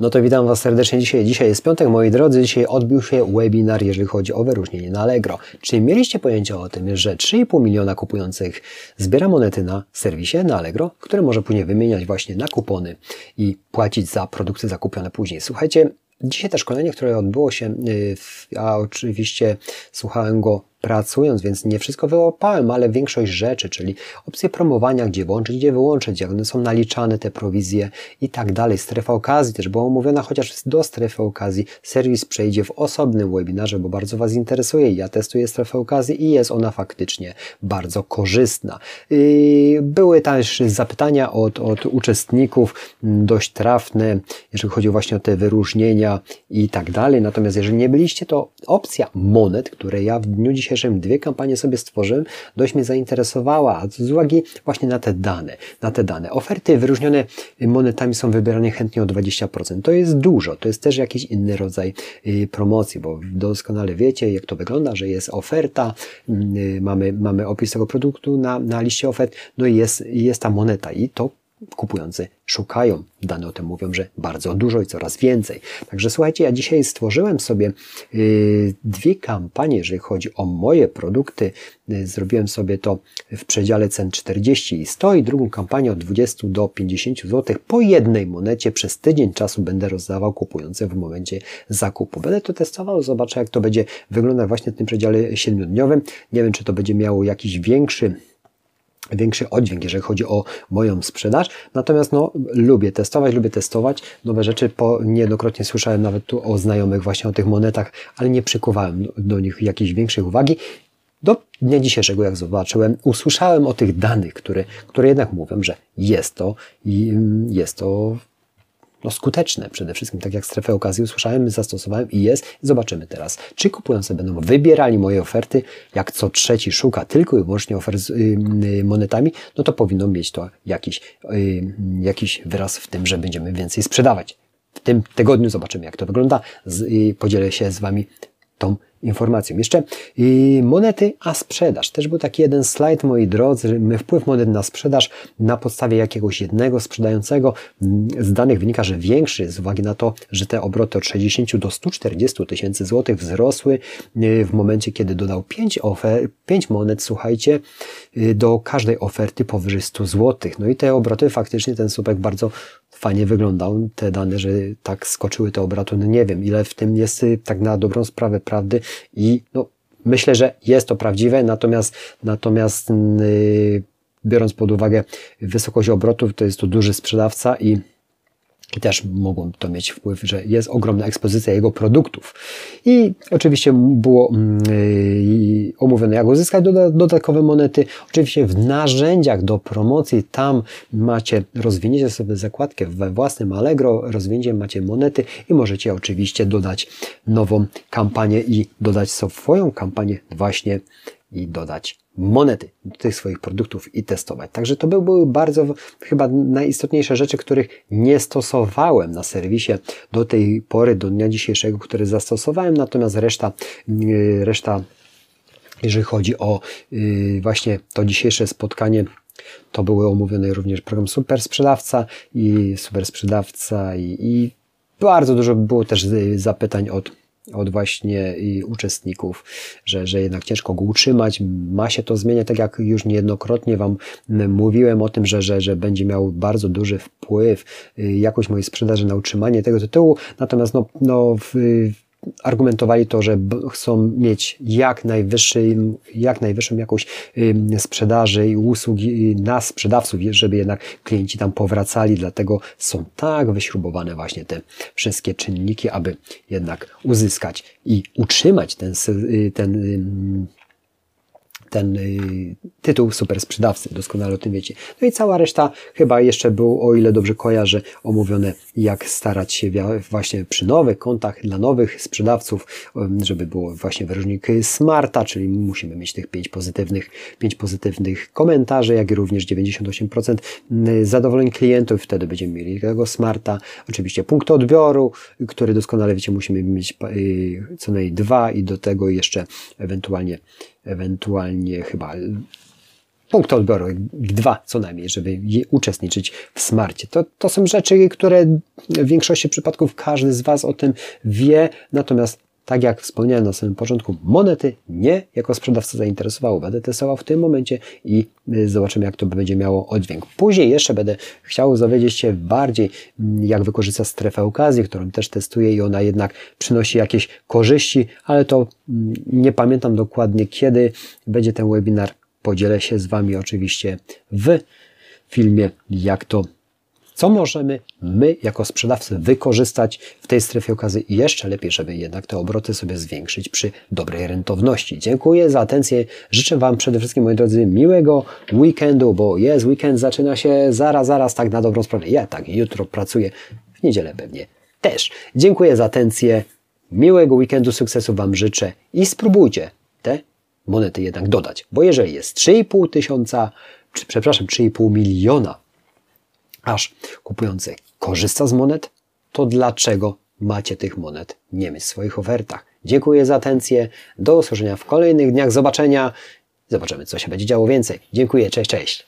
No to witam Was serdecznie dzisiaj. Dzisiaj jest piątek, moi drodzy. Dzisiaj odbił się webinar, jeżeli chodzi o wyróżnienie na Allegro. Czy mieliście pojęcie o tym, że 3,5 miliona kupujących zbiera monety na serwisie na Allegro, które może później wymieniać właśnie na kupony i płacić za produkty zakupione później? Słuchajcie, dzisiaj to szkolenie, które odbyło się, y, a oczywiście słuchałem go pracując, więc nie wszystko wyłapałem, ale większość rzeczy, czyli opcje promowania, gdzie włączyć, gdzie wyłączyć, jak one są naliczane, te prowizje i tak dalej. Strefa okazji też była omówiona, chociaż do strefy okazji serwis przejdzie w osobnym webinarze, bo bardzo Was interesuje. Ja testuję strefę okazji i jest ona faktycznie bardzo korzystna. Były też zapytania od, od uczestników, dość trafne, jeżeli chodzi właśnie o te wyróżnienia i tak dalej. Natomiast jeżeli nie byliście, to opcja monet, które ja w dniu dzisiejszym dzisiejszym dwie kampanie sobie stworzyłem, dość mnie zainteresowała, z uwagi właśnie na te dane, na te dane. Oferty wyróżnione monetami są wybierane chętnie o 20%. To jest dużo, to jest też jakiś inny rodzaj y, promocji, bo doskonale wiecie, jak to wygląda, że jest oferta, y, mamy, mamy opis tego produktu na, na liście ofert, no i jest, jest ta moneta i to kupujący szukają. Dane o tym mówią, że bardzo dużo i coraz więcej. Także słuchajcie, ja dzisiaj stworzyłem sobie yy, dwie kampanie, jeżeli chodzi o moje produkty. Yy, zrobiłem sobie to w przedziale cen 40 i 100 i drugą kampanię od 20 do 50 zł po jednej monecie przez tydzień czasu będę rozdawał kupującym w momencie zakupu. Będę to testował, zobaczę jak to będzie wyglądać właśnie w tym przedziale 7-dniowym. Nie wiem, czy to będzie miało jakiś większy większy oddźwięk, jeżeli chodzi o moją sprzedaż. Natomiast no, lubię testować, lubię testować nowe rzeczy. Po, niejednokrotnie słyszałem nawet tu o znajomych właśnie o tych monetach, ale nie przykuwałem do nich jakiejś większej uwagi. Do dnia dzisiejszego, jak zobaczyłem, usłyszałem o tych danych, które, które jednak mówią, że jest to i jest to no, skuteczne przede wszystkim, tak jak strefę okazji usłyszałem, zastosowałem i jest. Zobaczymy teraz, czy kupujący będą wybierali moje oferty, jak co trzeci szuka tylko i wyłącznie ofert z y, y, monetami, no to powinno mieć to jakiś, y, jakiś wyraz w tym, że będziemy więcej sprzedawać. W tym tygodniu zobaczymy, jak to wygląda. podzielę się z Wami tą informacją. Jeszcze monety, a sprzedaż. Też był taki jeden slajd, moi drodzy, wpływ monet na sprzedaż na podstawie jakiegoś jednego sprzedającego. Z danych wynika, że większy z uwagi na to, że te obroty od 60 do 140 tysięcy złotych wzrosły y, w momencie, kiedy dodał 5, ofer 5 monet, słuchajcie, y, do każdej oferty powyżej 100 złotych. No i te obroty, faktycznie ten słupek bardzo fajnie wyglądał. Te dane, że tak skoczyły te obroty, no nie wiem, ile w tym jest y, tak na dobrą sprawę prawdy i no, myślę, że jest to prawdziwe, natomiast, natomiast yy, biorąc pod uwagę wysokość obrotów, to jest to duży sprzedawca i i też mogą to mieć wpływ, że jest ogromna ekspozycja jego produktów. I oczywiście było yy, omówione, jak uzyskać dodatkowe monety. Oczywiście w narzędziach do promocji, tam macie, rozwinięcie sobie zakładkę we własnym Allegro, rozwinięcie macie monety i możecie oczywiście dodać nową kampanię i dodać swoją kampanię właśnie i dodać monety do tych swoich produktów i testować. Także to były bardzo chyba najistotniejsze rzeczy, których nie stosowałem na serwisie do tej pory, do dnia dzisiejszego, które zastosowałem, natomiast reszta, yy, reszta jeżeli chodzi o yy, właśnie to dzisiejsze spotkanie, to były omówione również program Super Sprzedawca i Super Sprzedawca i, i bardzo dużo było też zapytań od od właśnie uczestników, że, że jednak ciężko go utrzymać, ma się to zmieniać, tak jak już niejednokrotnie Wam mówiłem o tym, że, że, że będzie miał bardzo duży wpływ y, jakość mojej sprzedaży na utrzymanie tego tytułu, natomiast no, no w, argumentowali to, że chcą mieć jak, najwyższy, jak najwyższą jakąś sprzedaży i usług na sprzedawców, żeby jednak klienci tam powracali, dlatego są tak wyśrubowane właśnie te wszystkie czynniki, aby jednak uzyskać i utrzymać ten, y, ten ten y, tytuł super sprzedawcy, doskonale o tym wiecie. No i cała reszta chyba jeszcze było, o ile dobrze kojarzę, omówione jak starać się właśnie przy nowych kontach dla nowych sprzedawców, żeby było właśnie wyróżnik smarta, czyli musimy mieć tych pięć pozytywnych, pięć pozytywnych komentarzy, jak i również 98% zadowoleń klientów, wtedy będziemy mieli tego smarta. Oczywiście punkt odbioru, który doskonale wiecie, musimy mieć y, co najmniej dwa i do tego jeszcze ewentualnie ewentualnie chyba punkt odbioru, dwa co najmniej, żeby uczestniczyć w smarcie. To, to są rzeczy, które w większości przypadków każdy z Was o tym wie, natomiast tak jak wspomniałem na samym początku, monety nie jako sprzedawca zainteresowało. Będę testował w tym momencie i y, zobaczymy, jak to będzie miało oddźwięk. Później jeszcze będę chciał dowiedzieć się bardziej, mm, jak wykorzystać strefę okazji, którą też testuję i ona jednak przynosi jakieś korzyści, ale to mm, nie pamiętam dokładnie, kiedy będzie ten webinar. Podzielę się z Wami oczywiście w filmie, jak to co możemy my jako sprzedawcy wykorzystać w tej strefie okazji i jeszcze lepiej, żeby jednak te obroty sobie zwiększyć przy dobrej rentowności. Dziękuję za atencję. Życzę Wam przede wszystkim, moi drodzy, miłego weekendu, bo jest weekend, zaczyna się zaraz, zaraz, tak na dobrą sprawę. Ja tak jutro pracuję, w niedzielę pewnie też. Dziękuję za atencję. Miłego weekendu, sukcesu Wam życzę i spróbujcie te monety jednak dodać, bo jeżeli jest 3,5 tysiąca, przepraszam, 3,5 miliona aż kupujący korzysta z monet, to dlaczego macie tych monet nie mieć w swoich ofertach? Dziękuję za atencję. Do usłyszenia w kolejnych dniach. Zobaczenia. Zobaczymy, co się będzie działo więcej. Dziękuję. Cześć, cześć.